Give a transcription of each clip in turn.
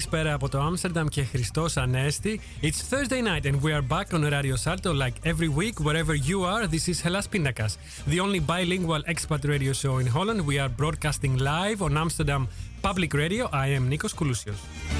Καλησπέρα από το Άμστερνταμ και Ανέστη. It's Thursday night and we are back on Radio Salto like every week wherever you are. This is Hellas Pindakaas, the only bilingual expat radio show in Holland. We are broadcasting live on Amsterdam Public Radio. I am Nikos Koulousios.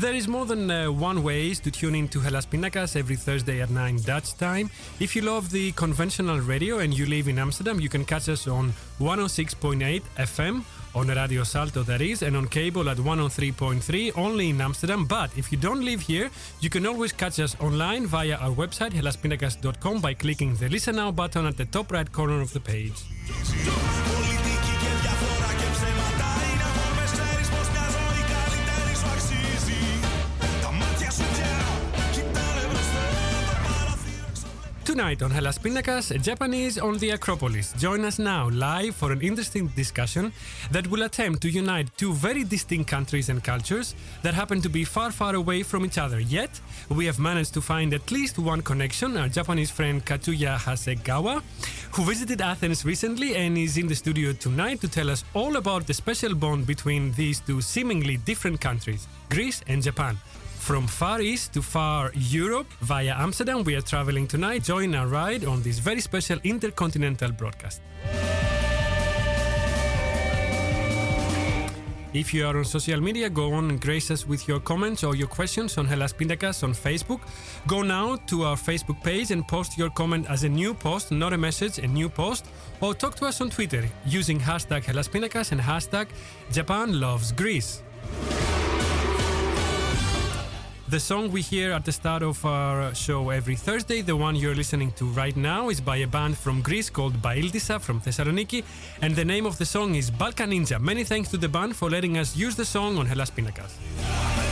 There is more than uh, one ways to tune in to Hellas Pindakaas every Thursday at 9 Dutch time. If you love the conventional radio and you live in Amsterdam, you can catch us on 106.8 FM on Radio Salto that is, and on cable at 103.3 only in Amsterdam. But if you don't live here, you can always catch us online via our website hellaspindakaas.com by clicking the Listen Now button at the top right corner of the page. Tonight on Hellas Pindakaas, Japanese on the Acropolis. Join us now live for an interesting discussion that will attempt to unite two very distinct countries and cultures that happen to be far, far away from each other. Yet, we have managed to find at least one connection. Our Japanese friend Katsuya Hasegawa, who visited Athens recently and is in the studio tonight to tell us all about the special bond between these two seemingly different countries, Greece and Japan. From Far East to Far Europe via Amsterdam, we are traveling tonight. Join our ride on this very special intercontinental broadcast. If you are on social media, go on and grace us with your comments or your questions on Hellas Pindakaas on Facebook. Go now to our Facebook page and post your comment as a new post, not a message, a new post. Or talk to us on Twitter using hashtag Hellas Pindakaas and hashtag Japan Loves Greece. The song we hear at the start of our show every Thursday, the one you're listening to right now, is by a band from Greece called Baildsa from Thessaloniki, and the name of the song is Balkan Ninja. Many thanks to the band for letting us use the song on Hellas Pindakaas.3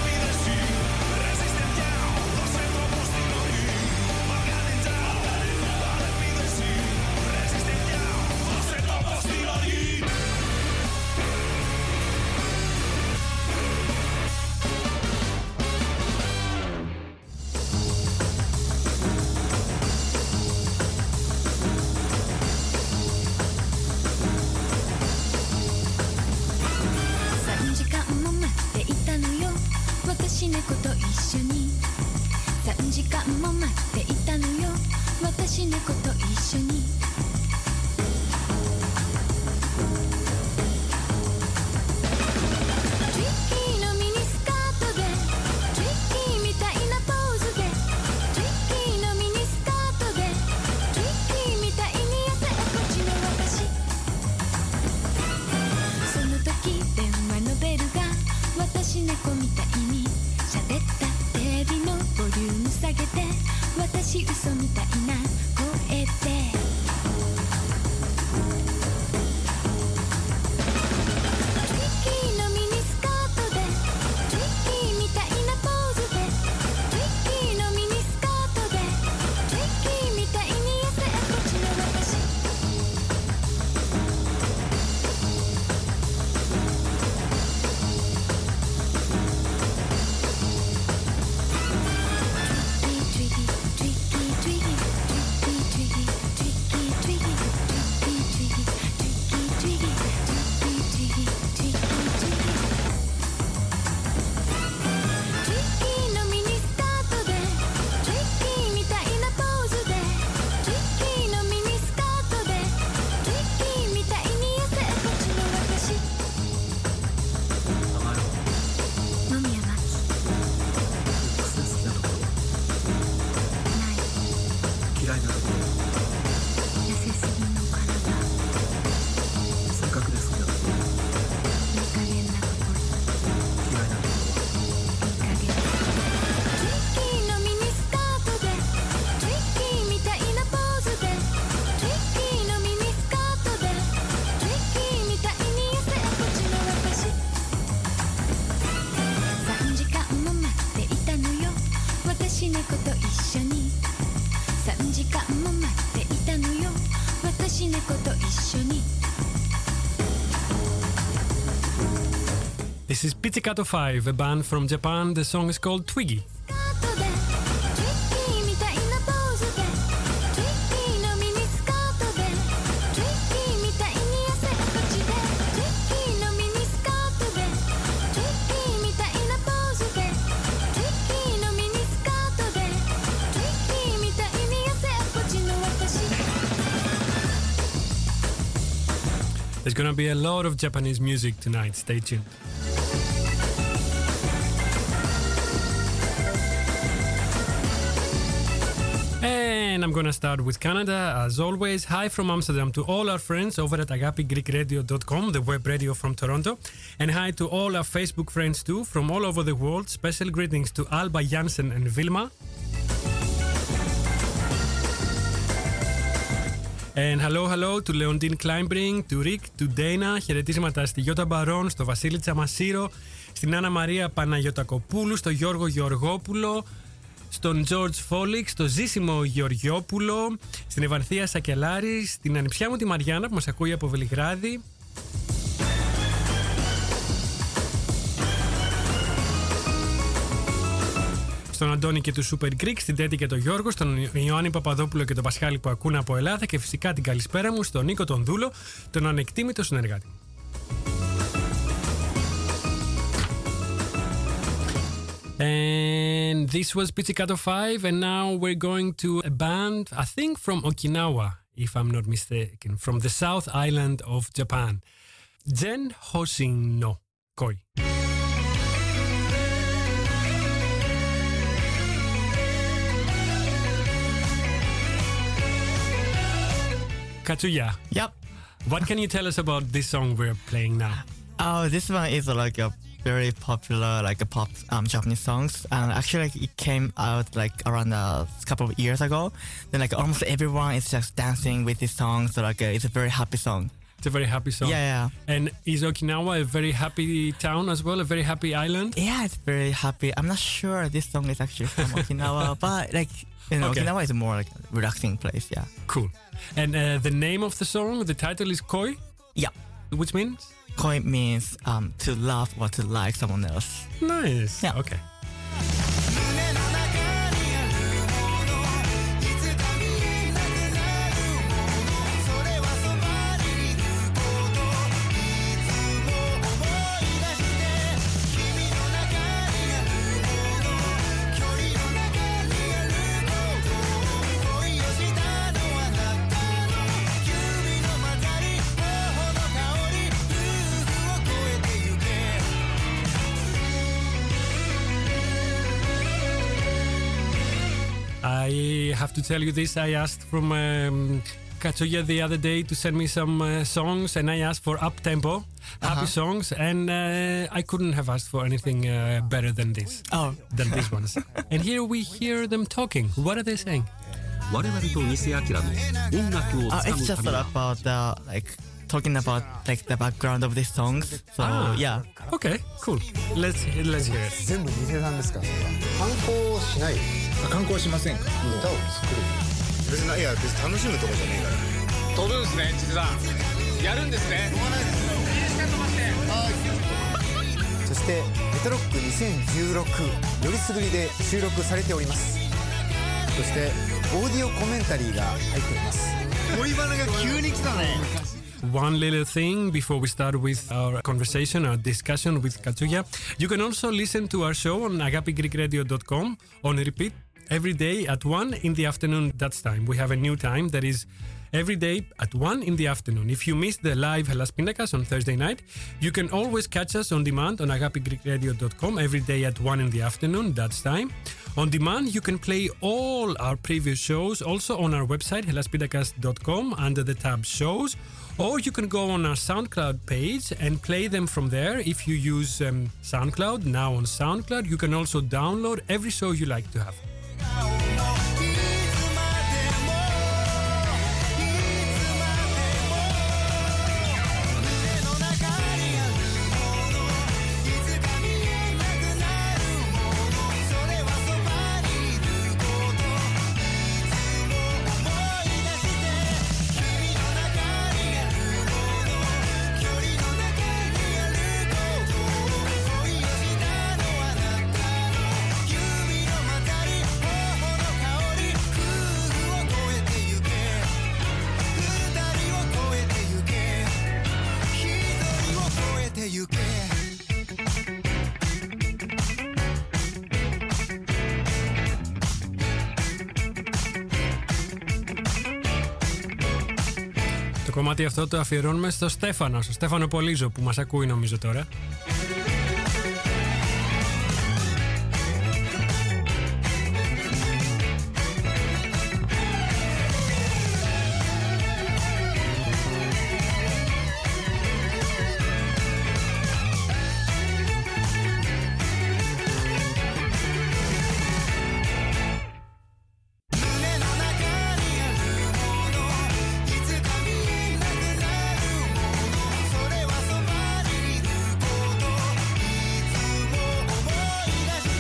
Pizzicato 5, a band from Japan. The song is called Twiggy. There's gonna be a lot of Japanese music tonight. Stay tuned. And I'm gonna start with Canada as always. Hi from Amsterdam to all our friends over at agapigreekradio.com, the web radio from Toronto. And hi to all our Facebook friends too from all over the world. Special greetings to Alba Jansen and Vilma. And hello, hello to Leontine Kleinbring, to Rick, to Dana. Χαιρετίσματα στη Γιώτα Μπαρόν, στο Βασίλη Τσαμασίρο, στην Άννα Μαρία Παναγιωτακοπούλου, στο Γιώργο Γεωργόπουλο, στον George Φόλιξ, στο Ζήσιμο Γεωργιόπουλο, στην Ευανθία Σακελάρη, στην ανιψιά μου τη Μαριάννα που μας ακούει από Βελιγράδι. Στον Αντώνη και του Super Greek, στην Τέτη και τον Γιώργο, στον Ιωάννη Παπαδόπουλο και τον Πασχάλη που ακούνε από Ελλάδα και φυσικά την καλησπέρα μου στον Νίκο τον Δούλο, τον ανεκτήμητο συνεργάτη. And this was Pizzicato 5, and now we're going to a band, I think from Okinawa, if I'm not mistaken, from the South Island of Japan. Jen Hoshin no Koi. Katsuya, Yep. what can you tell us about this song we're playing now? Oh, this one is like a very popular like a pop um, Japanese songs, and actually like, it came out like around a couple of years ago. Then like almost everyone is just dancing with this song, so like uh, it's a very happy song. It's a very happy song. Yeah, yeah, And is Okinawa a very happy town as well, a very happy island? yeah. It's very happy. I'm not sure this song is actually from Okinawa, but like you know, Okay. Okinawa is a more like relaxing place. Yeah, Cool. And uh, the name of the song, the title is Koi, yeah. Which means? Koi means um, to love or to like someone else. Nice. Yeah. Okay. tell you this. I asked from um, Katsuya the other day to send me some uh, songs, and I asked for up tempo, happy uh -huh. songs, and uh, I couldn't have asked for anything uh, better than this. Oh, than these ones. and here we hear them talking. What are they saying? 我々と偽明の音楽をつかむために、uh, it's just about the like talking about like the background of these songs. So Ah. yeah. Okay, cool. Let's let's hear it. 全部偽さんですか？ら観光しない？観光しませんか？歌を作る？別にいや別に楽しむとこじゃねえから飛ぶんですね実はやるんですねそして「メトロック2016」よりすぐりで収録されておりますそしてオーディオコメンタリーが入っております森花が急に来たね One little thing before we start with our conversation, our discussion with Katsuya. You can also listen to our show on agapigreekradio.com on repeat every day at 1 in the afternoon. That's time. We have a new time that is every day at 1 in the afternoon. If you missed the live Hellas Pindakaas on Thursday night, you can always catch us on demand on agapigreekradio.com every day at 1 in the afternoon. That's time. On demand, you can play all our previous shows also on our website, hellaspindakaas.com, under the tab Shows, or you can go on our SoundCloud page and play them from there. If you use um, SoundCloud, now on SoundCloud, you can also download every show you like to have. Κομμάτι αυτό το αφιερώνουμε στο Στέφανο, στο Στέφανο Πολύζο που μας ακούει νομίζω τώρα.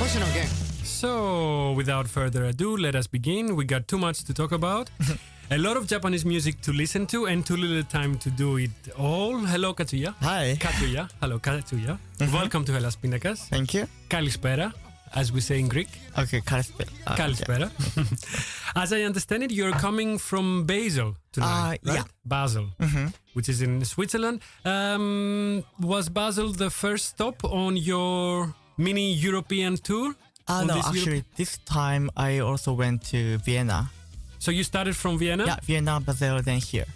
Game. So, without further ado, let us begin. We got too much to talk about. a lot of Japanese music to listen to and too little time to do it all. Hello, Katsuya. Hi. Katsuya. Hello, Katsuya. Mm-hmm. Welcome to Hellas Pindakaas. Thank you. Kalispera, as we say in Greek. Okay, kalispera. Uh, kalispera. Yeah. as I understand it, you're coming from Basel tonight, uh, right? Yeah. Basel, mm-hmm. which is in Switzerland. Um, was Basel the first stop on your mini European tour? Uh, no, this Europe- actually, this time I also went to Vienna. So you started from Vienna? Yeah, Vienna, Basel, then here.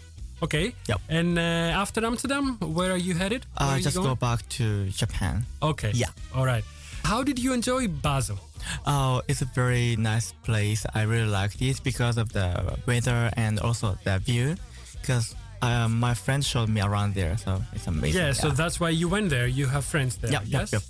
Okay. Yep. And uh, after Amsterdam, where are you headed? Where Uh, are just go back to Japan. Okay. Yeah. All right. How did you enjoy Basel? Oh, it's a very nice place. I really like it because of the weather and also the view. Because um, my friend showed me around there, so it's amazing. Yeah, so that's why you went there. You have friends there. Yep, yep, yep.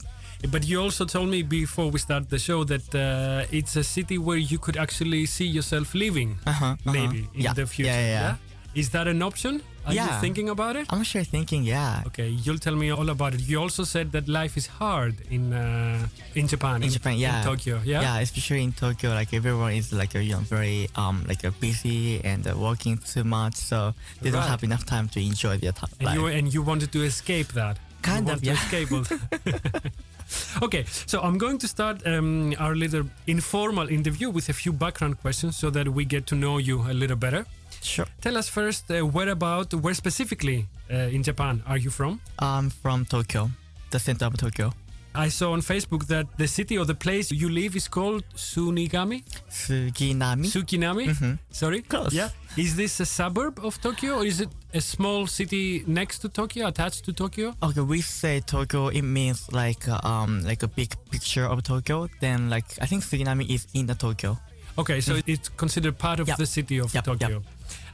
But you also told me before we start the show that uh, it's a city where you could actually see yourself living, Uh-huh, uh-huh. maybe in Yeah, the future. yeah, yeah, yeah. Is that an option? Are you thinking about it? I'm actually thinking, yeah. Okay, you'll tell me all about it. You also said that life is hard in uh, in Japan. In Japan, yeah, In Tokyo, yeah. yeah, especially in Tokyo, like everyone is like you know very um like uh, busy and uh, working too much, so they don't have enough time to enjoy their time. And you and you wanted to escape that. Kind you of, yeah. escape okay, so I'm going to start um, our little informal interview with a few background questions so that we get to know you a little better. Sure. Tell us first uh, where about, where specifically uh, in Japan are you from? I'm from Tokyo, the center of Tokyo. I saw on Facebook that the city or the place you live is called Sunigami? Suginami. Sukinami? Mhm. Sorry? Close. Yeah. Is this a suburb of Tokyo or is it a small city next to Tokyo, attached to Tokyo? Okay, we say Tokyo. It means like uh, um like a big picture of Tokyo. Then like I think Suginami is in the Tokyo. Okay, so it's considered part of Yep. the city of Yep, Tokyo.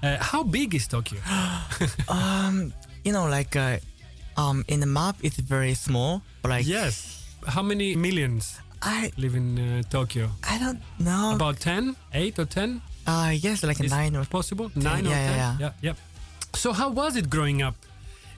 Uh, how big is Tokyo? um, you know, like uh, um in the map it's very small, but like yes. How many millions I live in uh, Tokyo? I don't know. About 10? 8 or 10? uh yes, like Is nine or possible? 9 or yeah, 10? yeah, yeah. yeah. So how was it growing up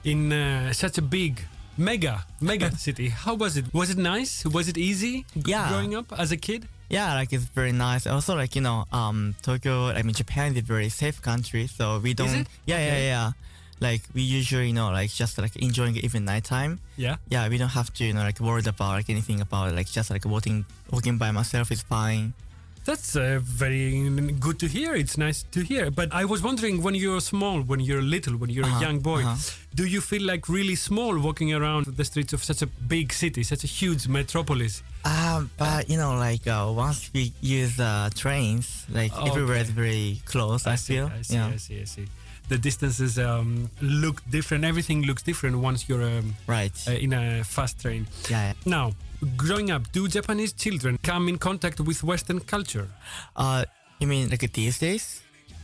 in uh, such a big mega mega city? How was it? Was it nice? Was it easy Yeah. growing up as a kid? Yeah, like it's very nice. Also, like you know, um, Tokyo. I mean, Japan is a very safe country, so we don't. it? Yeah, Okay. yeah, yeah. Like we usually, you know, like just like enjoying it even nighttime. Yeah. Yeah, we don't have to, you know, like worried about like anything about. Like just like walking, walking by myself is fine. That's uh, very good to hear. It's nice to hear. But I was wondering when you're small, when you're little, when you're a Uh-huh, young boy, uh-huh. do you feel like really small walking around the streets of such a big city, such a huge metropolis? Um, but you know, like uh, once we use uh, trains, like Oh, everywhere is very close. I, see, feel. I see, yeah. I see, I see. The distances um, look different. Everything looks different once you're um, Right. uh, in a fast train. yeah. yeah. Now, growing up, do Japanese children come in contact with Western culture? Uh, you mean like these days?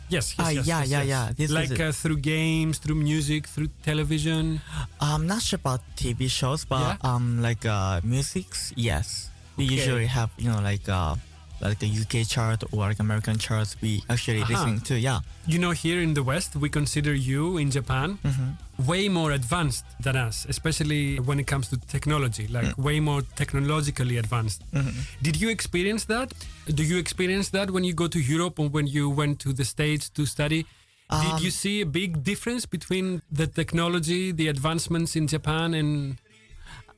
Yes, yes, Ah, yes, yeah, yes, yeah, yes. yeah. This like uh, through games, through music, through television. I'm not sure about TV shows, but Yeah? um, like uh, musics, yes. We Okay. usually have you know like uh, like the UK chart or like American charts. We actually Aha. listen to. Yeah. You know, here in the West, we consider you in Japan mm-hmm. way more advanced than us, especially when it comes to technology, like mm. way more technologically advanced. Mm-hmm. Did you experience that? Do you experience that when you go to Europe or when you went to the States to study? Did Um, you see a big difference between the technology, the advancements in Japan and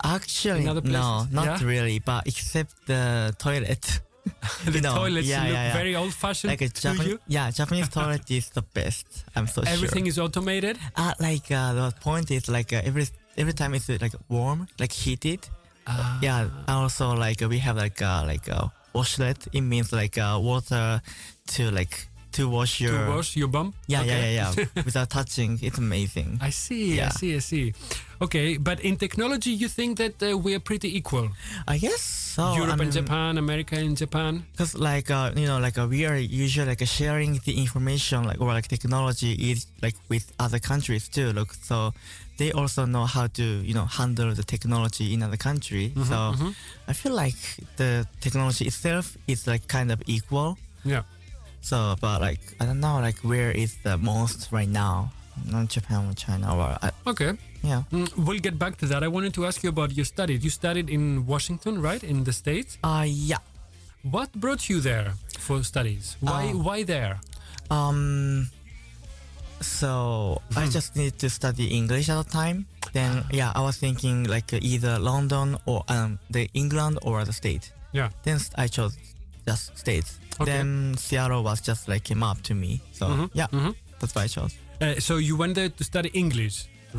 Actually, In other no, not Yeah? really. But except the toilet. The You know, toilets yeah, look yeah, very old fashioned like a to Japanese, you? yeah, Japanese toilet is the best. I'm so Everything sure. Everything is automated? Uh, like uh, the point is like uh, every every time it's uh, like warm, like heated. Ah. Yeah. Also like uh, we have like uh, like a washlet. It means like uh, water to like to wash your to wash your bum. Yeah, Okay. yeah, yeah, yeah. Without touching, it's amazing. I see, I see, I see. Okay, but in technology, you think that uh, we are pretty equal? I guess so. Europe I and Japan, America and Japan. Because like uh, you know, like uh, we are usually like uh, sharing the information like or like technology is like with other countries too. Look, so they also know how to you know handle the technology in other country. Mhm, so mhm. I feel like the technology itself is like kind of equal. Yeah. So, but like I don't know, like where is the most right now? Not Japan or China or I, Okay. yeah. Mm, we'll get back to that. I wanted to ask you about your studies. You studied in Washington, right? In the States? Uh yeah. What brought you there for studies? Why Uh, why there? Um. So I Hmm. just need to study English at the time. Then Ah. yeah, I was thinking like uh, either London or um the England or the state. Yeah. Then I chose just states. Okay. Then Seattle was just like came up to me. So Mhm, yeah, mhm. that's why I chose. Uh, so you went there to study English,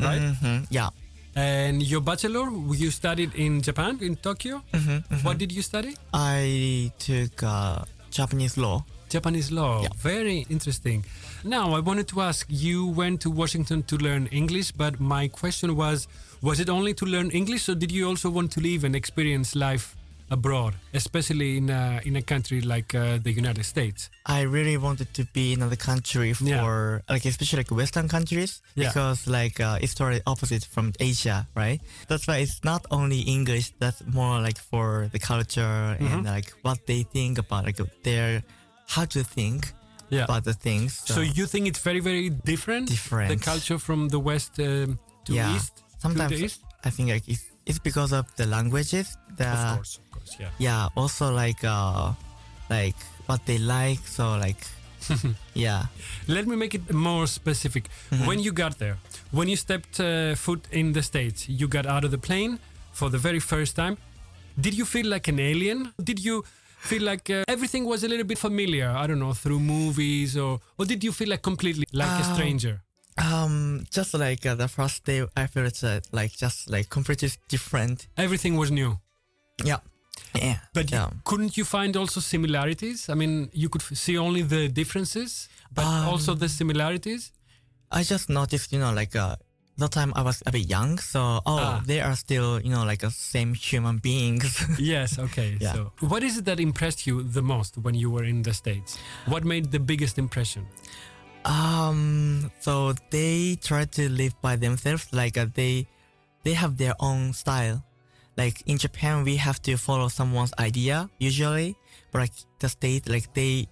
right? Mhm, Yeah. And your bachelor, you studied in Japan, in Tokyo. Mhm, mhm. What did you study? I took uh, Japanese law. Japanese law. Yeah. Very interesting. Now, I wanted to ask you went to Washington to learn English, but my question was was it only to learn English, or did you also want to live and experience life abroad, especially in a, in a country like uh, the United States? I really wanted to be in another country for Yeah. like especially like Western countries Yeah. because like uh, it's totally opposite from Asia, right? That's why it's not only English. That's more like for the culture and Mhm. like what they think about like their how to think Yeah. about the things. So, you think it's very, very different? Different. The culture from the West um, to yeah. East? Sometimes to the East? I think like it's, it's because of the languages. The, of course, yeah. Yeah. Also like uh like what they like. So like yeah. Let me make it more specific. Mhm. When you got there, when you stepped uh, foot in the States, you got out of the plane for the very first time. Did you feel like an alien? Did you feel like uh, everything was a little bit familiar? I don't know, through movies, or or did you feel like completely like a Um, stranger? Um, just like uh, the first day, I felt uh, like just like completely different. Everything was new. Yeah, yeah. But you- yeah. couldn't you find also similarities? I mean, you could f- see only the differences, but Um, also the similarities. I just noticed, you know, like uh, the time I was a bit young, so oh, Ah. they are still, you know, like the same human beings. yes, okay. Yeah. So, what is it that impressed you the most when you were in the States? What made the biggest impression? um, so they try to live by themselves, like uh, they they have their own style. Like in Japan, we have to follow someone's idea usually, but like the state, like they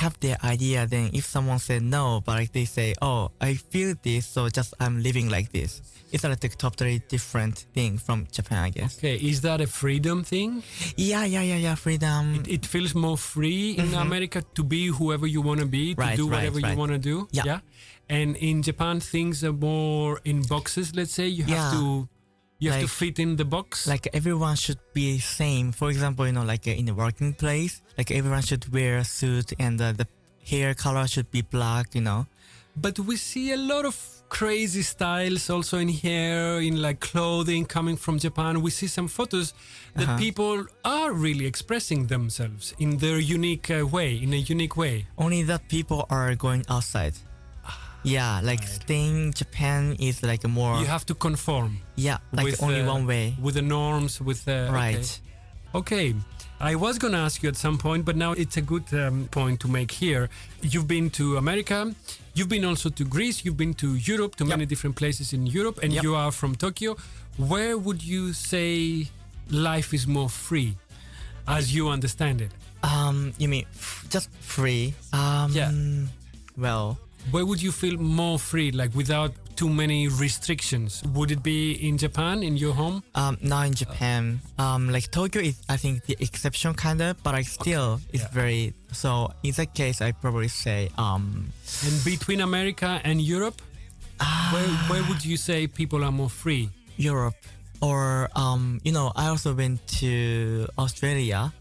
have their idea. Then if someone said no, but like they say, oh, I feel this, so just I'm living like this. It's like a totally different thing from Japan, I guess. Okay, is that a freedom thing? Yeah, yeah, yeah, yeah. Freedom. It, it feels more free in Mhm. America to be whoever you want to be, to Right, do right, whatever you want to do. Yeah. And in Japan, things are more in boxes. Let's say you have Yeah. to you have to fit in the box. like everyone should be same. For example, you know, like uh, in the working place, like everyone should wear a suit and uh, the hair color should be black. You know. But we see a lot of crazy styles also in hair, in like clothing coming from Japan. We see some photos that Uh-huh. people are really expressing themselves in their unique uh, way, in a unique way. Only that people are going outside. Yeah, like staying in Japan is like a more You have to conform. yeah, like with, only uh, one way. With the norms, with the. Right. Okay. okay. I was going to ask you at some point, but now it's a good um, point to make here. You've been to America, you've been also to Greece, you've been to Europe, to many different places in Europe, and Yep. you are from Tokyo. Where would you say life is more free, as you understand it? Um, you mean f- just free? Um, Yeah. Well, Where would you feel more free, like without too many restrictions? Would it be in Japan, in your home? um, not in Japan. Um, like Tokyo is, I think, the exception kind of, but I still, it's Yeah. very. So in that case, I probably say um, And between America and Europe, where, where would you say people are more free? Europe or um, you know, I also went to Australia.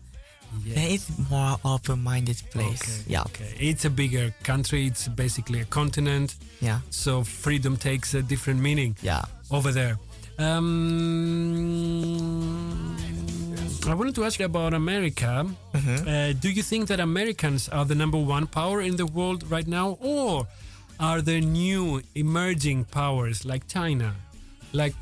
There is more open-minded place. Yeah, Okay. It's a bigger country. It's basically a continent. yeah, So freedom takes a different meaning yeah. over there. Um, I wanted to ask you about America. Uh, do you think that Americans are the number one power in the world right now, or are there new emerging powers like China, like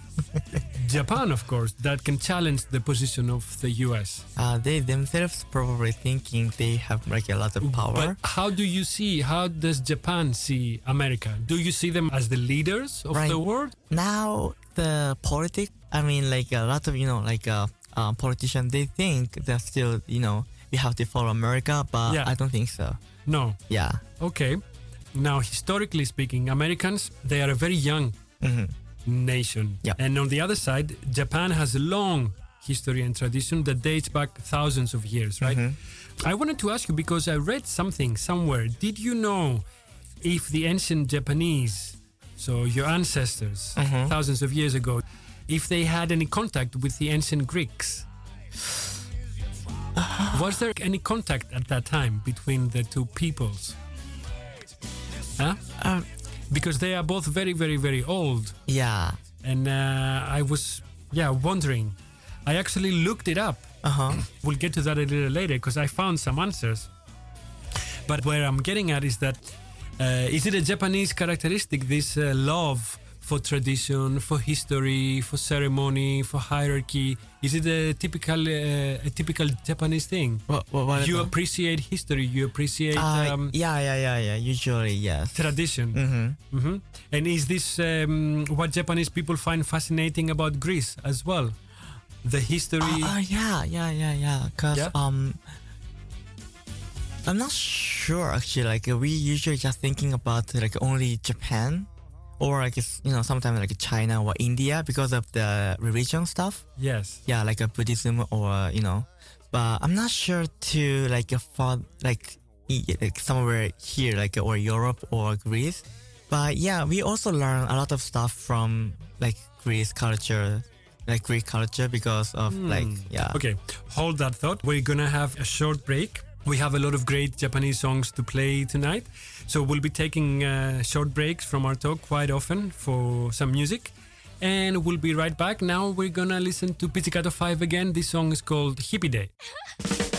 Japan, of course, that can challenge the position of the US? Uh, they themselves probably thinking they have like a lot of power. But how do you see? How does Japan see America? Do you see them as the leaders of Right. the world? now the politics i mean like a lot of you know like uh, uh, politicians they think they're still you know we have to follow america but Yeah. i don't think so No. yeah Okay. Now, historically speaking, Americans they are a very young Mhm. Nation, Yeah. and on the other side, Japan has a long history and tradition that dates back thousands of years, right? I wanted to ask you because I read something somewhere. Did you know if the ancient Japanese, so your ancestors, thousands of years ago, if they had any contact with the ancient Greeks? Was there any contact at that time between the two peoples? Huh? Um, because they are both very, very, very old. yeah And uh, I was, yeah, wondering. I actually looked it up. uh-huh We'll get to that a little later because I found some answers. But where I'm getting at is that uh, is it a Japanese characteristic, this uh, love for tradition, for history, for ceremony, for hierarchy? Is it a typical, uh, a typical Japanese thing? what, what, what you appreciate history, you appreciate uh, um, yeah yeah yeah yeah usually yes tradition. mm-hmm. Mm-hmm. And is this um, what Japanese people find fascinating about Greece as well? The history. Uh, uh, yeah, yeah, yeah, yeah. Cause Yeah? um, I'm not sure actually. Like we usually just thinking about like only Japan, or like you know sometimes like China or India because of the religion stuff. yes. Yeah, like a Buddhism or you know, but I'm not sure to like a for like like somewhere here like or Europe or Greece. But yeah, we also learn a lot of stuff from like Greece culture, like Greek culture because of hmm. like yeah. Okay, hold that thought. We're gonna have a short break. We have a lot of great Japanese songs to play tonight, so we'll be taking uh, short breaks from our talk quite often for some music. And we'll be right back. Now we're gonna listen to Pizzicato 5 again. This song is called Hippie Day.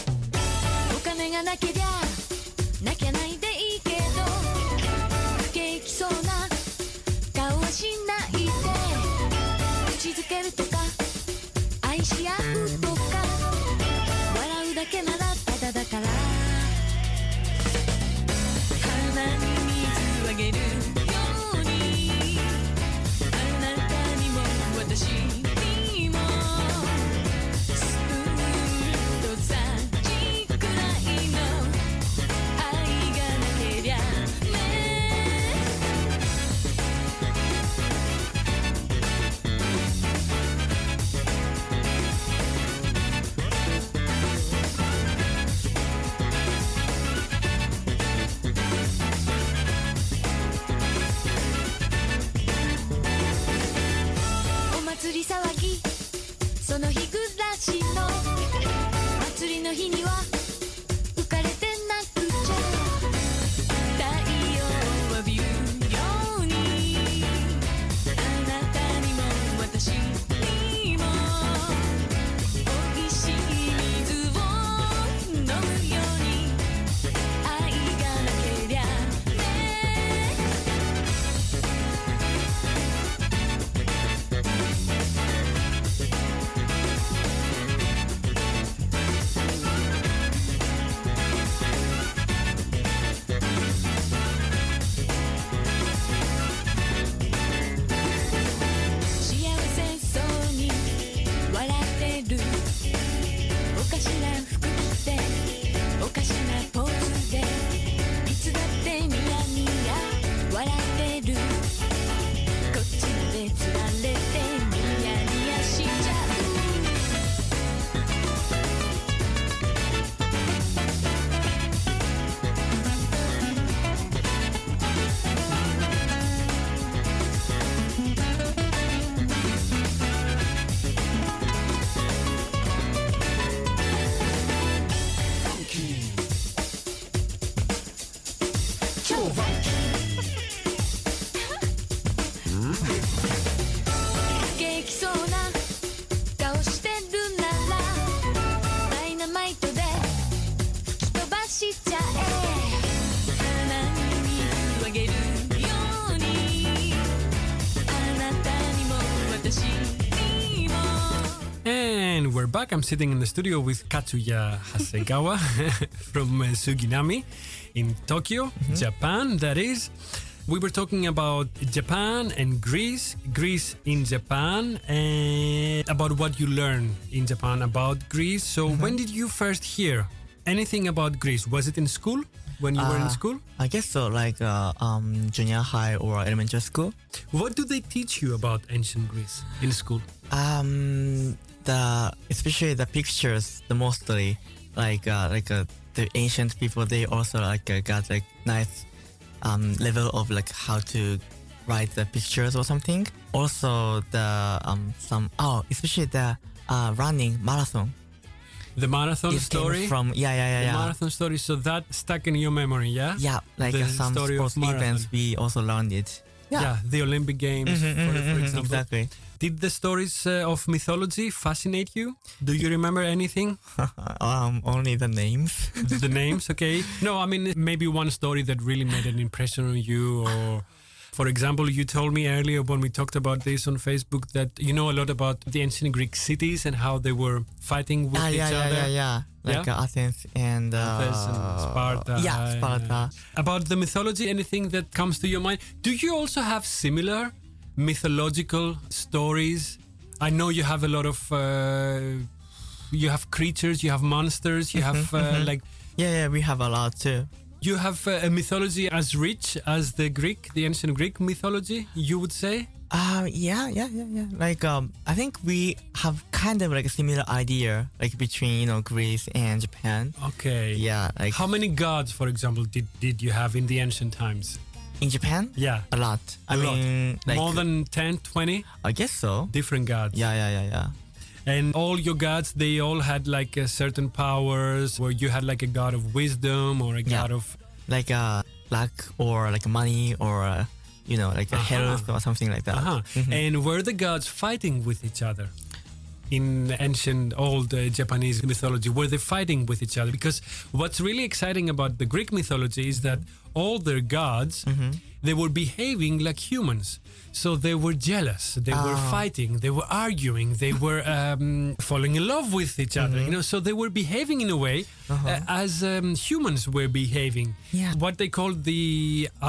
back. I'm sitting in the studio with Katsuya Hasegawa from uh, Suginami in Tokyo, Japan. That is. We were talking about Japan and Greece, Greece in Japan, and about what you learn in Japan about Greece. So, when did you first hear anything about Greece? Was it in school? When you were in Uh, school? I guess so, like uh, um, junior high or elementary school. What do they teach you about ancient Greece in school? Um, the especially the pictures, the mostly like uh, like uh, the ancient people. They also like uh, got like nice um, level of like how to write the pictures or something. Also the um some oh especially the uh, running marathon. The marathon It story? from yeah yeah yeah the yeah. marathon story. So that stuck in your memory, yeah? Yeah, like the uh, some story sports events, we also learned it. Yeah, the Olympic Games, Mhm, for, mhm, for mhm, example. exactly. Did the stories uh, of mythology fascinate you? Do you remember anything? um, only the names. the names, okay. No, I mean maybe one story that really made an impression on you, or for example, you told me earlier when we talked about this on Facebook that you know a lot about the ancient Greek cities and how they were fighting with ah, each yeah, yeah, other. yeah, yeah. Like Yeah? uh, Athens and uh, Athens and Sparta. Yeah, Sparta. about the mythology, anything that comes to your mind? Do you also have similar mythological stories? I know you have a lot of. Uh, you have creatures, you have monsters, you have uh, mhm. like. Yeah, yeah, we have a lot too. You have uh, a mythology as rich as the Greek, the ancient Greek mythology, you would say? Uh, yeah, yeah, yeah, yeah. Like, um, I think we have kind of like a similar idea, like between you know Greece and Japan. Okay. Yeah, like How many gods, for example, did, did you have in the ancient times? In Japan, Yeah. a lot. I A lot. mean, like More than 10, 20 I guess so. different gods. Yeah, yeah, yeah, yeah. And all your gods, they all had like uh, certain powers, where you had like a god of wisdom or a Yeah. god of. Like uh, luck or like money or uh, you know like a Uh-huh. health or something like that. Uh-huh. Mhm. And were the gods fighting with each other? In ancient old uh, Japanese mythology, were they fighting with each other? Because what's really exciting about the Greek mythology is that all their gods, Mm-hmm. they were behaving like humans. So they were jealous, they were Ah. fighting, they were arguing, they were um, falling in love with each other. Mm-hmm. You know, so they were behaving in a way uh, as um, humans were behaving. Uh-huh. Yeah. What they called the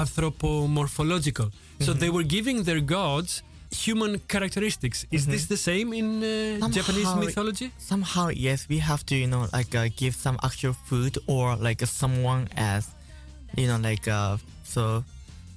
anthropomorphological. So Mm-hmm. they were giving their gods human characteristics. Is this the same in uh, Japanese Mm-hmm. Mythology? Somehow, yes, we have to you know like uh, give some actual food or like uh, someone as you know like uh, so.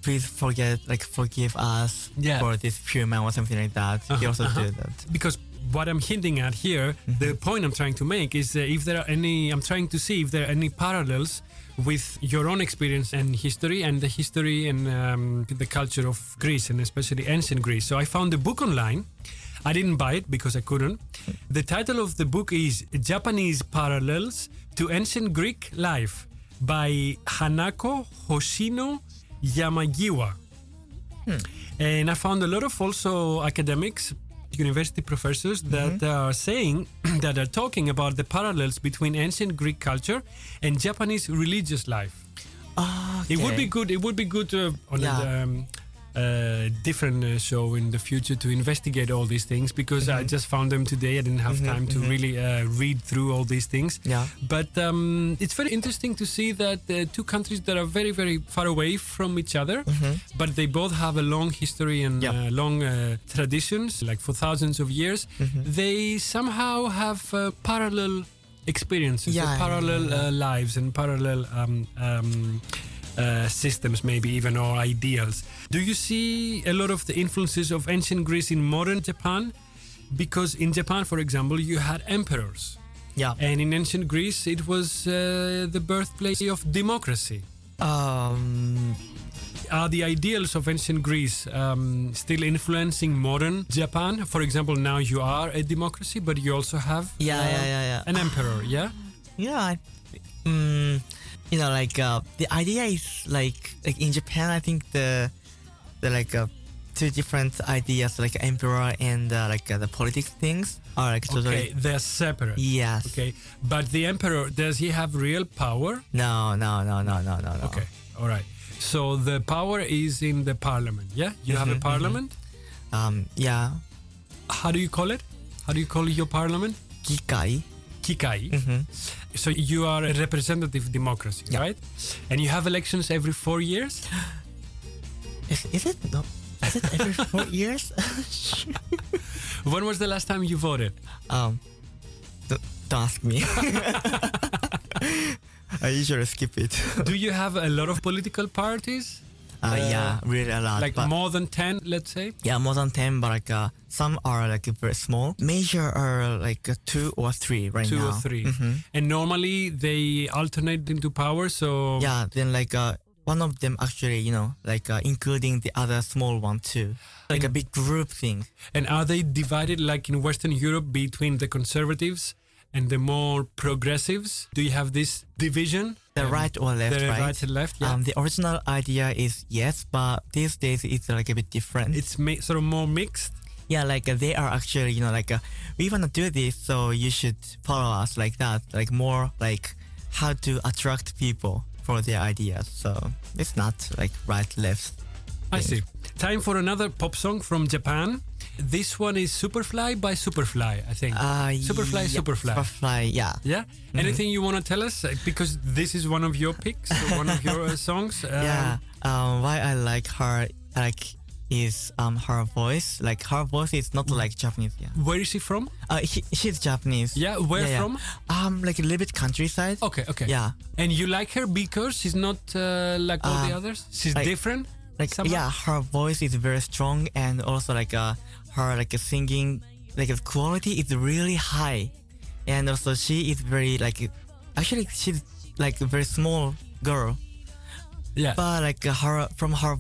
Please forget, like, forgive us Yeah. for this human or something like that. Uh-huh, we also uh-huh. do that. Because what I'm hinting at here, the Mm-hmm. point I'm trying to make is uh, if there are any, I'm trying to see if there are any parallels with your own experience and history and the history and um, the culture of Greece and especially ancient Greece. So I found a book online. I didn't buy it because I couldn't. The title of the book is Japanese Parallels to Ancient Greek Life by Hanako Hoshino Yamagiwa. Hmm. And I found a lot of also academics, university professors that mm-hmm. are saying that are talking about the parallels between ancient Greek culture and Japanese religious life. Ah, it would be good. It would be good to on Yeah. a um, uh, different uh, show in the future to investigate all these things because I just found them today. I didn't have time to really uh, read through all these things. Yeah. But um, it's very interesting to see that uh, two countries that are very, very far away from each other, but they both have a long history and Yep. uh, long uh, traditions, like for thousands of years. They somehow have uh, parallel experiences, Yeah, parallel yeah, yeah. Uh, lives, and parallel um, um, uh, systems, maybe even or ideals. Do you see a lot of the influences of ancient Greece in modern Japan? Because in Japan, for example, you had emperors. Yeah. And in ancient Greece, it was uh, the birthplace of democracy. Um, Are the ideals of ancient Greece um, still influencing modern Japan? For example, now you are a democracy, but you also have Yeah, uh, yeah, yeah, yeah. an emperor, yeah? Yeah, I, mm, you know, like uh, the idea is like like in Japan, I think the the like uh, two different ideas, like emperor and uh, like uh, the politics things, are like totally. Okay, they're separate. Yes. Okay, but the emperor, does he have real power? No, no, no, no, no, no, no. Okay, all right. So the power is in the parliament, yeah? You have a Mhm, parliament? Um, yeah. How do you call it? How do you call your parliament? Kikai. Kikai. Mhm. So you are a representative democracy, Yeah. right? And you have elections every four years. Is, is it no? Is it every four years? When was the last time you voted? um, don't, don't ask me. I usually skip it. Do you have a lot of political parties? Uh, yeah, really a lot. Like more than 10, let's say? Yeah, more than 10, but like uh, some are like very small. Major are like uh, two or three right Two now. or 3 Mhm. And normally they alternate into power, so. Yeah, then like uh, one of them actually, you know, like uh, including the other small one too. Like a big group thing. And are they divided like in Western Europe between the conservatives and the more progressives? Do you have this division? The right or left, the right? right and left, yeah. Um, the original idea is yes, but these days it's like a bit different. It's ma- sort of more mixed. Yeah, like uh, they are actually, you know, like uh, we want to do this, so you should follow us like that. Like more like how to attract people for their ideas. So it's not like right, left. I see. Time for another pop song from Japan. This one is Superfly by Superfly, I think. Uh, Superfly, yeah, Superfly. Superfly, yeah. Yeah. Anything you want to tell us? Uh, Because this is one of your picks, one of your uh, songs. Um, yeah. Um, why I like her like is um her voice. Like her voice is not like Japanese. Yeah. Where is she from? Uh, he, she's Japanese. Yeah, where from? Um, like a little bit countryside. Okay, okay. Yeah. And you like her because she's not uh, like all the Uh, others? She's like- different? Like somehow? yeah, her voice is very strong, and also like uh, her like singing like the quality is really high, and also she is very like actually she's like a very small girl, Yeah. but like her from her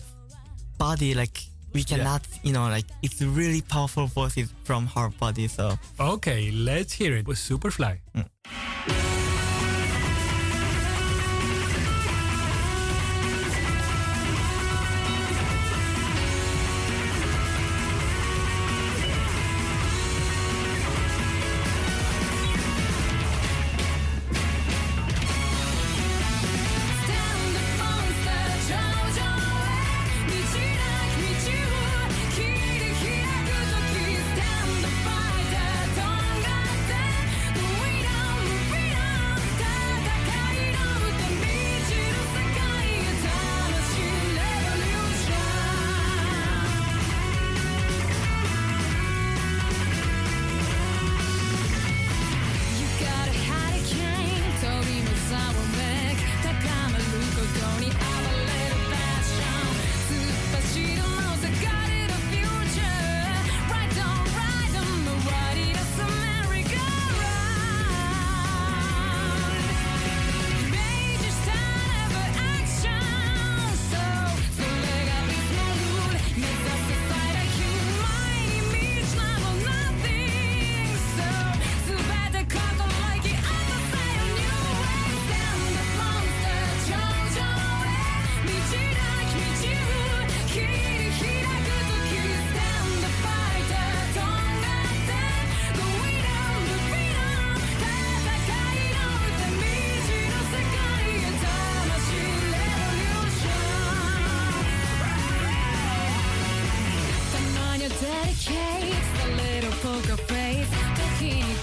body like we cannot you know like it's really powerful voices from her body so. Okay, let's hear it. With Superfly. dedicates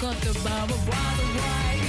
got the barbed wire.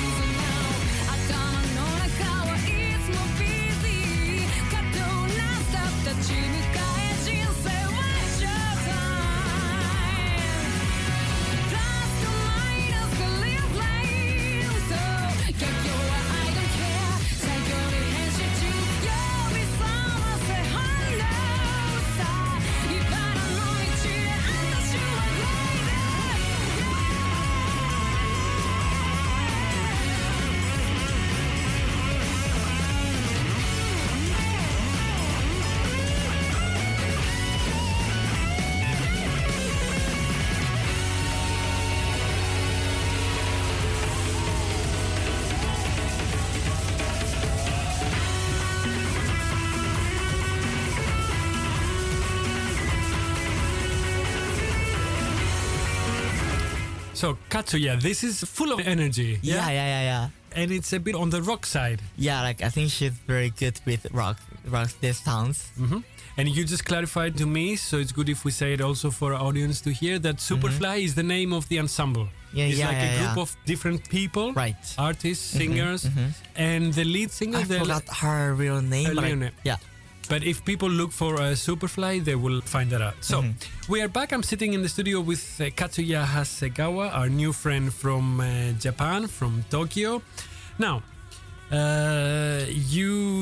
Katsuya, this is full of energy. yeah yeah yeah yeah and it's a bit on the rock side. Yeah, like I think she's very good with rock, rock this sounds. hmm And you just clarified to me, so it's good if we say it also for our audience to hear that Superfly is the name of the ensemble. Mm-hmm. Yeah, it's yeah, like yeah, a group yeah. of different people, Right. artists, Mhm, singers, mhm. and the lead singer. I the forgot her real name. Her real name. yeah. But if people look for uh, Superfly, they will find that out. So Mhm. we are back. I'm sitting in the studio with uh, Katsuya Hasegawa, our new friend from uh, Japan, from Tokyo. Now, uh,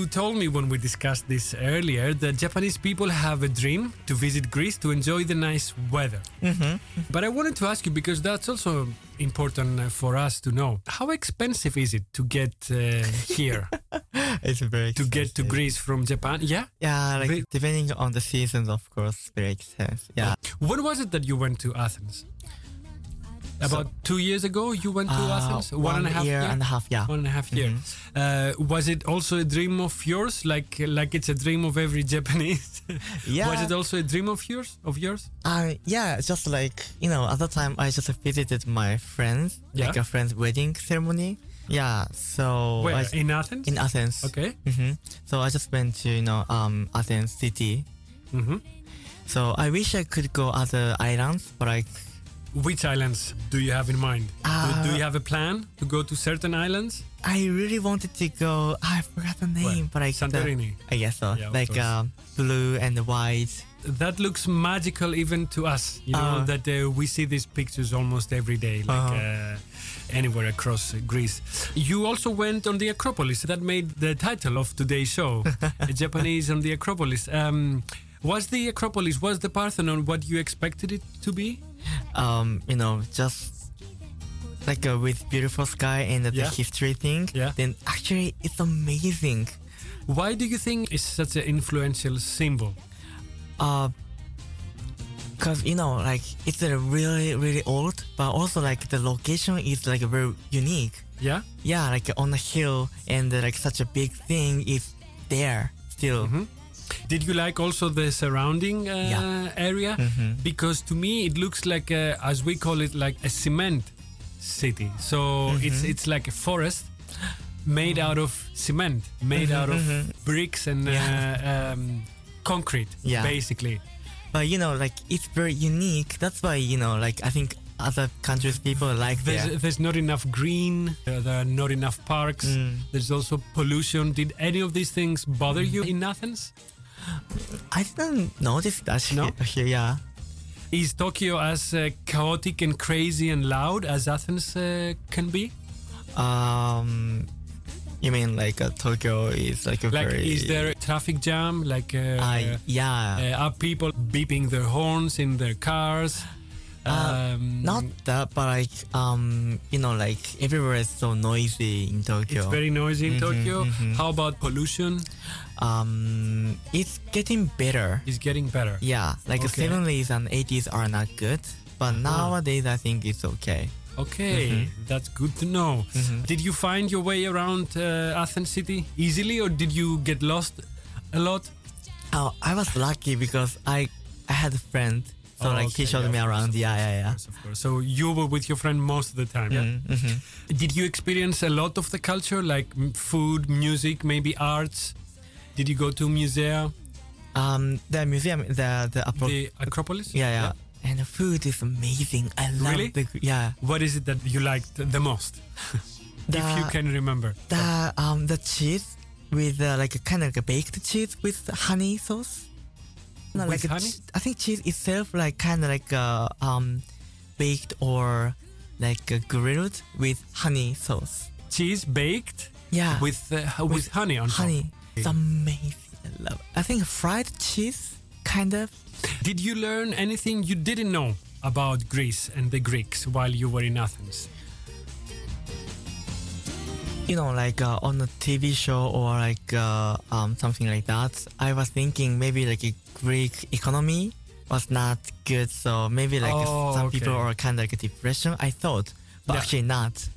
you told me when we discussed this earlier that Japanese people have a dream to visit Greece to enjoy the nice weather. Mhm. But I wanted to ask you because that's also important uh, for us to know. How expensive is it to get uh, here? it's very to get to Greece from Japan? Yeah. Yeah, like depending on the seasons, of course, very expensive. Yeah. When was it that you went to Athens? About two years ago, you went to Uh, Athens. one and a half year and a half, yeah. One and a half year. Mhm. Uh, was it also a dream of yours, like like it's a dream of every Japanese? Yeah. Was it also a dream of yours? Of yours? Uh, yeah, just like, you know, at the time I just visited my friends, like a friend's wedding ceremony. Yeah, so. Where? I, in Athens? in Athens. Okay. hmm So I just went to, you know, um, Athens city. hmm So I wish I could go other islands, but like, Which islands do you have in mind? do, Uh, do you have a plan to go to certain islands? I really wanted to go. I forgot the name, Where? but like the- Santorini? I guess so. Yeah, like um, blue and white. That looks magical even to us. You know Uh. that uh, we see these pictures almost every day, like Uh-huh. uh, anywhere across uh, Greece. You also went on the Acropolis. That made the title of today's show, Japanese on the Acropolis. Um, was the Acropolis, was the Parthenon what you expected it to be? Um, you know, just like uh, with beautiful sky and the Yeah. history thing. Yeah. Then actually, it's amazing. Why do you think it's such an influential symbol? Uh, cause you know, like it's a really really old, but also like the location is like very unique. Yeah. Yeah, like on a hill, and like such a big thing is there still. Mhm. Did you like also the surrounding uh, Yeah. area? Mhm. Because to me it looks like, a, as we call it, like a cement city. So it's Mhm. it's like a forest made out of cement, made Mhm, out of mhm. bricks and Yeah. uh, um, concrete, Yeah. basically. But you know, like it's very unique. That's why you know, like I think other countries people like There's, there. there's not enough green. Uh, there are not enough parks. Mm. There's also pollution. Did any of these things bother you in Athens? I didn't notice that No? here. Yeah. Is Tokyo as uh, chaotic and crazy and loud as Athens uh, can be? Um, you mean like uh, Tokyo is like a Like, very is there a traffic jam? Like, uh, yeah. uh, are people beeping their horns in their cars? Uh, Um, Not that, but like um, you know, like everywhere is so noisy in Tokyo. It's very noisy in Mhm, Tokyo. mhm. How about pollution? Um, it's getting better. It's getting better. Yeah, like the Okay. 70s and 80s are not good, but nowadays I think it's okay. Okay, Mhm. that's good to know. Mhm. Did you find your way around uh, Athens city easily, or did you get lost a lot? Oh, I was lucky because I I had a friend, so Oh, like he showed yeah, me of course, around. Yeah, yeah, yeah. Of course. So you were with your friend most of the time, yeah? Mhm, mhm. Did you experience a lot of the culture, like food, music, maybe arts? Did you go to musea, Um, the museum, the the, Apro- the Acropolis? yeah, yeah, and the food is amazing. I love Really? the yeah. What is it that you liked the most, if you can remember? The um the cheese with uh, like a kind of like a baked cheese with honey sauce. No, With like honey? I think cheese itself like kind of like uh, um baked or like uh, grilled with honey sauce. Cheese baked Yeah, with uh, with, honey on top. honey. It's amazing. I love. It. I think fried cheese kind of. Did you learn anything you didn't know about Greece and the Greeks while you were in Athens? you know, like uh, on a TV show or like uh, um, something like that, I was thinking maybe like a Greek economy was not good, so maybe like Oh, some okay. people are kind of like a depression. I thought, but Yeah. actually not.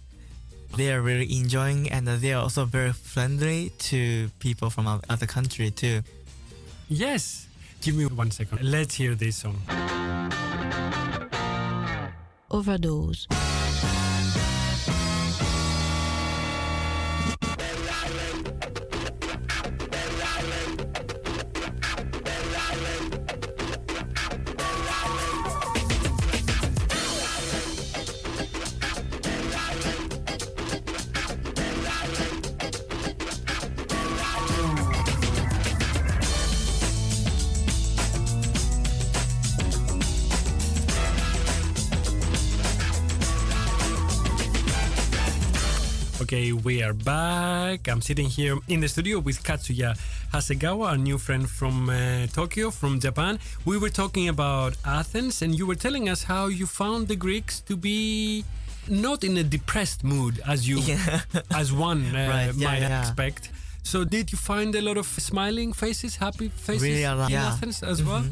They are really enjoying and they are also very friendly to people from other country too. Yes. Give me one second. Let's hear this song. Overdose. We are back. I'm sitting here in the studio with Katsuya Hasegawa, our new friend from uh, Tokyo, from Japan. We were talking about Athens, and you were telling us how you found the Greeks to be not in a depressed mood as you, as one uh, Right, yeah, might yeah. expect. So, did you find a lot of smiling faces, happy faces Really in Yeah. Athens as well?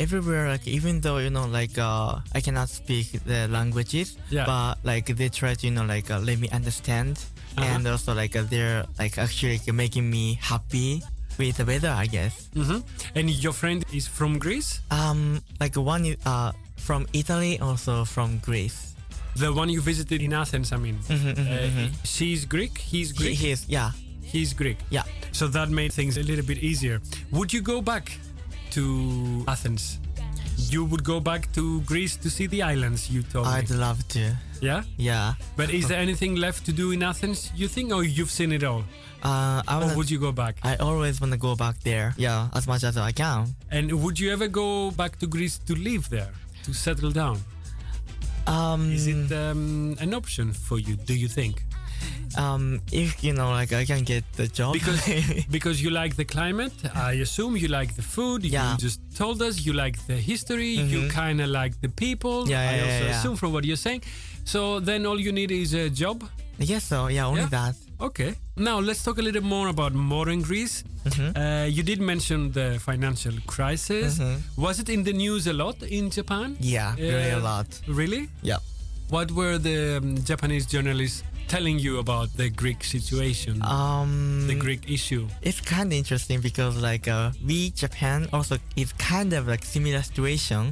Everywhere, like even though you know, like uh, I cannot speak the languages, Yeah. but like they try to you know like uh, let me understand, Uh-huh. and also like uh, they're like actually like, making me happy with the weather, I guess. hmm And your friend is from Greece? Um, like one uh from Italy, also from Greece. The one you visited in Athens, I mean. Mhm, mhm, Uh, mhm. She's Greek, he's He, Greek. he is, yeah, He's Greek. yeah. So that made things a little bit easier. Would you go back to Athens? You would go back to Greece to see the islands, you told me. I'd love to. Yeah? Yeah. But is there anything left to do in Athens, you think, or you've seen it all? Uh, I Or would you go back? I always want to go back there. Yeah, as much as I can. And would you ever go back to Greece to live there, to settle down? Um, Is it um, an option for you, do you think? Um, if you know, like I can get the job. Because because you like the climate, I assume you like the food. Yeah. You just told us you like the history. You Mhm. kind of like the people. Yeah, I also yeah, yeah. assume from what you're saying. So then all you need is a job. Yes, so. Yeah, only Yeah. that. Okay. Now let's talk a little more about modern Greece. Mhm. Uh, you did mention the financial crisis. Mhm. Was it in the news a lot in Japan? Yeah, very a Uh, lot. Really? Yeah. What were the um, Japanese journalists telling you about the Greek situation, Um, the Greek issue? it's kind of interesting because like uh, we Japan also is kind of like similar situation.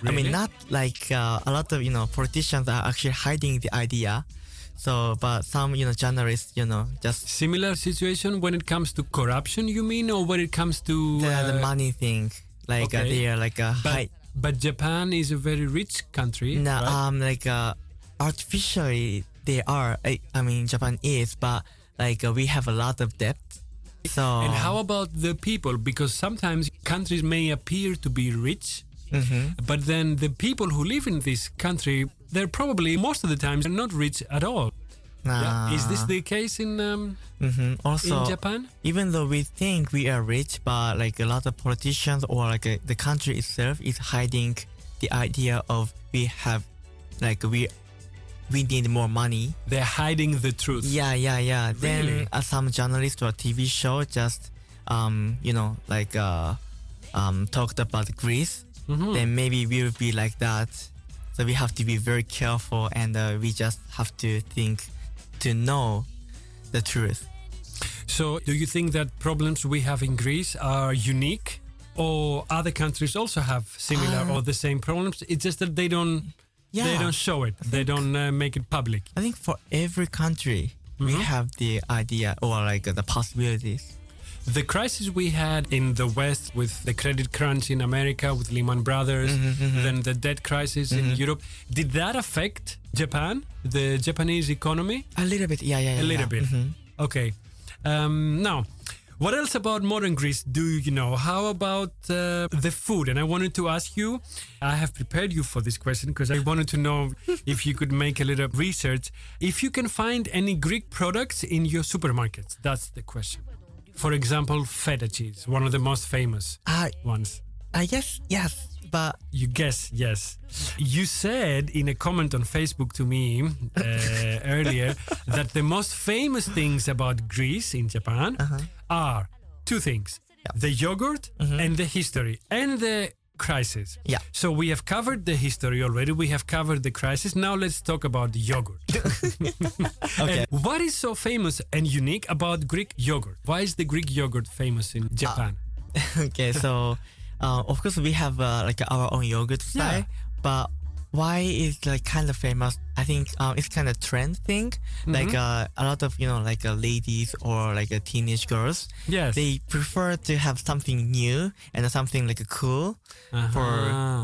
Really? I mean, not like uh, a lot of you know politicians are actually hiding the idea. So, but some you know journalists, you know, just Similar situation when it comes to corruption, you mean, or when it comes to the, the uh, money thing. Like uh, okay. they are like a But, high. but Japan is a very rich country. No, right? um, like uh, artificially they are. I, I mean, Japan is, but like uh, we have a lot of debt. So and how about the people? Because sometimes countries may appear to be rich, Mhm. but then the people who live in this country, they're probably most of the times not rich at all. Yeah. Is this the case in um, Mhm. Also, in Japan? even though we think we are rich, but like a lot of politicians or like uh, the country itself is hiding the idea of we have, like we, we need more money. They're hiding the truth. Yeah, yeah, yeah. Really? Then uh, some journalist or TV show just, um, you know, like uh, um, talked about Greece. Mhm. Then maybe we will be like that. So we have to be very careful, and uh, we just have to think to know the truth. So, do you think that problems we have in Greece are unique, or other countries also have similar Uh, or the same problems? It's just that they don't they don't show it. They don't uh, make it public. I think for every country, we Mhm. have the idea or like the possibilities. The crisis we had in the West with the credit crunch in America with Lehman Brothers, Mhm, then the debt crisis in Mhm. Europe, did that affect Japan, the Japanese economy? A little bit, yeah, yeah, yeah. A little yeah. bit. Mhm. Okay. Um, now, what else about modern Greece do you know? How about uh, the food? And I wanted to ask you, I have prepared you for this question because I wanted to know if you could make a little research. If you can find any Greek products in your supermarkets, that's the question. For example, feta cheese, one of the most famous I, ones. I guess yes, but You guess, yes. You said in a comment on Facebook to me uh, earlier that the most famous things about Greece in Japan uh-huh. are two things the yogurt mm-hmm. and the history and the crisis. Yeah. So we have covered the history already, we have covered the crisis. Now let's talk about the yogurt. Okay. And what is so famous and unique about Greek yogurt? Why is the Greek yogurt famous in ah. Japan? okay, so uh, of course we have uh, like our own yogurt style, but why is like kind of famous? I think um, it's kind of trend thing. Like Mhm. uh, a lot of you know like uh, ladies or like uh, teenage girls, yes. they prefer to have something new and something like cool Uh-huh. for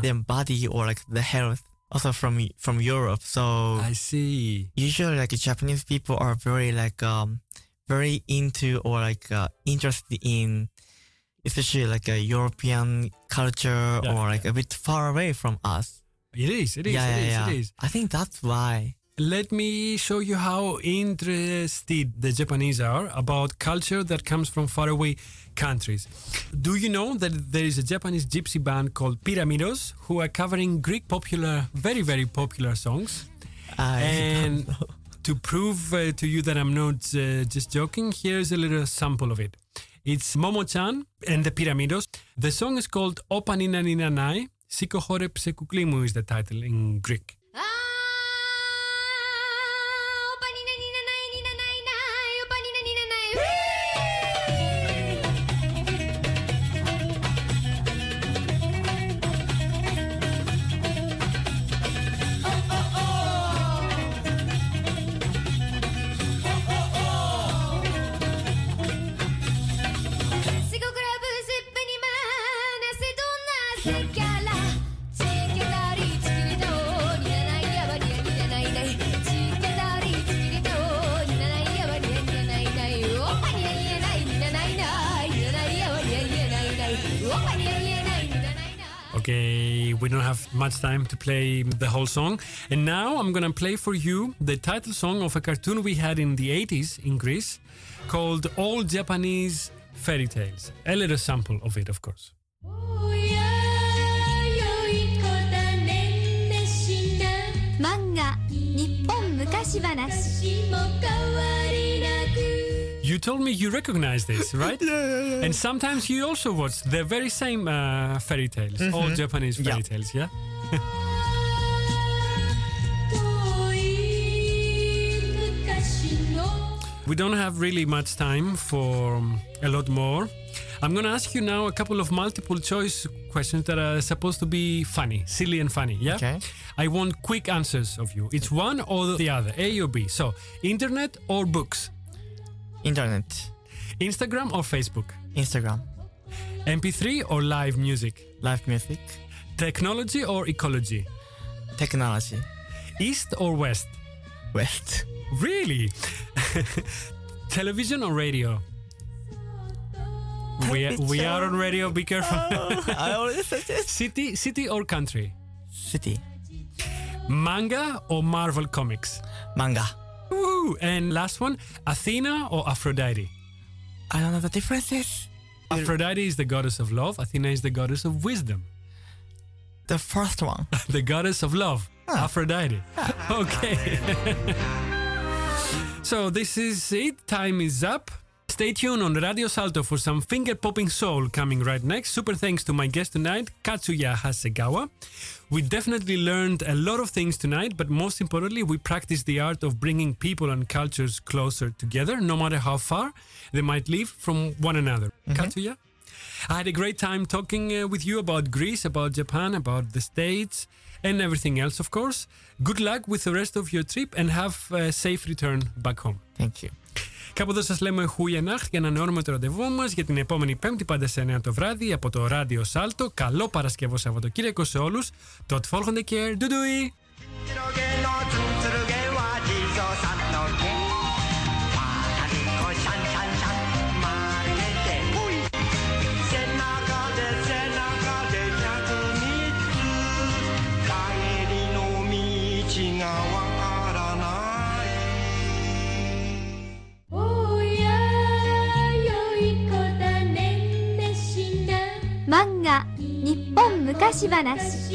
their body or like the health. Also from from Europe, so I see. usually like Japanese people are very like um very into or like uh, interested in especially like a European culture Yeah, or like a bit far away from us. It is, it is, yeah, it yeah, is, yeah. it is. I think that's why. let me show you how interested the Japanese are about culture that comes from faraway countries. Do you know that there is a Japanese gypsy band called Pyramidos who are covering Greek popular, very, very popular songs? I and to prove uh, to you that I'm not uh, just joking, here's a little sample of it. It's Momo-chan and the Pyramidos. The song is called Opa Nina Nina Nai. Is the title in Greek. Okay, we don't have much time to play the whole song. And now I'm gonna play for you the title song of a cartoon we had in the 80s in Greece called All Japanese Fairy Tales. A little sample of it, of course. You told me you recognize this, right? yeah, yeah, yeah. And sometimes you also watch the very same uh, fairy tales, all Mhm. Japanese fairy Yeah. tales, yeah? We don't have really much time for um, a lot more. I'm going to ask you now a couple of multiple choice questions that are supposed to be funny, silly and funny, yeah? Okay. I want quick answers of you. It's one or the other, A or B. So, internet or books? Internet. Instagram or Facebook? Instagram. MP3 or live music? Live music. Technology or ecology? Technology. East or west? West. Really? Television or radio? We are, we are on radio, be careful. Oh, I already said it. City, city or country? City. Manga or Marvel Comics? Manga. Woo! And last one, Athena or Aphrodite? I don't know the differences. Aphrodite is the goddess of love, Athena is the goddess of wisdom. The first one. the goddess of love, ah. Aphrodite. Ah. Okay. so this is it. Time is up. Stay tuned on Radio Salto for some finger popping soul coming right next. Super thanks to my guest tonight, Katsuya Hasegawa. We definitely learned a lot of things tonight, but most importantly, we practiced the art of bringing people and cultures closer together, no matter how far they might live from one another. Katsuya? I had a great time talking uh, with you about Greece, about Japan, about the States, and everything else, of course. Good luck with the rest of your trip and have a safe return back home. Thank you. Κάπου εδώ σας λέμε Χούια Νάχτ για να ανανεώνουμε το ραντεβού μας για την επόμενη Πέμπτη πάντα σε 9 το βράδυ από το Ράδιο Σάλτο. Καλό Παρασκευό Σαββατοκύριακο σε όλους. Το Atfolgende Care. Ντουντουι!「漫画日本昔話」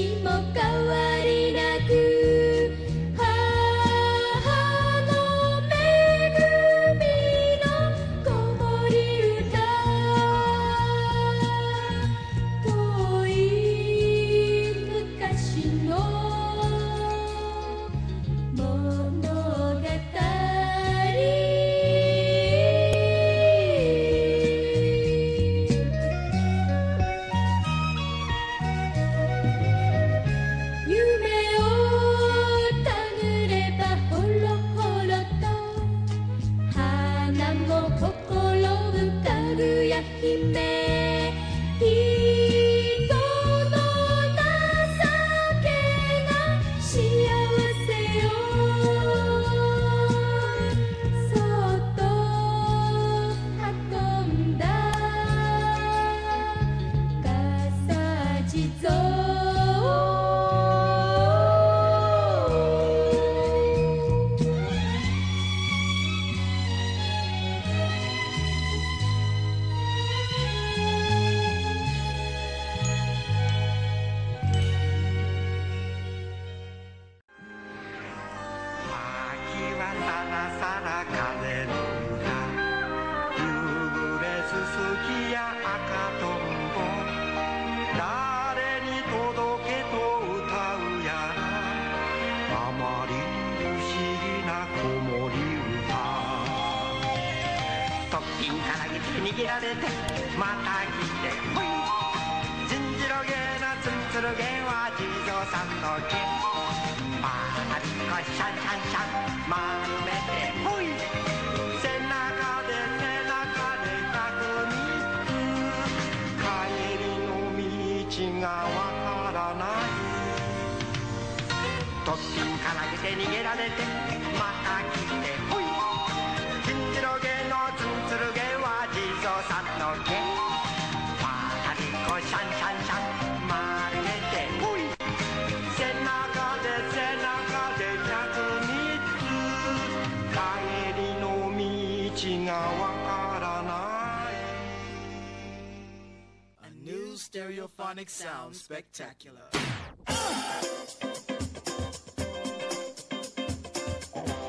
stereophonic sound spectacular.「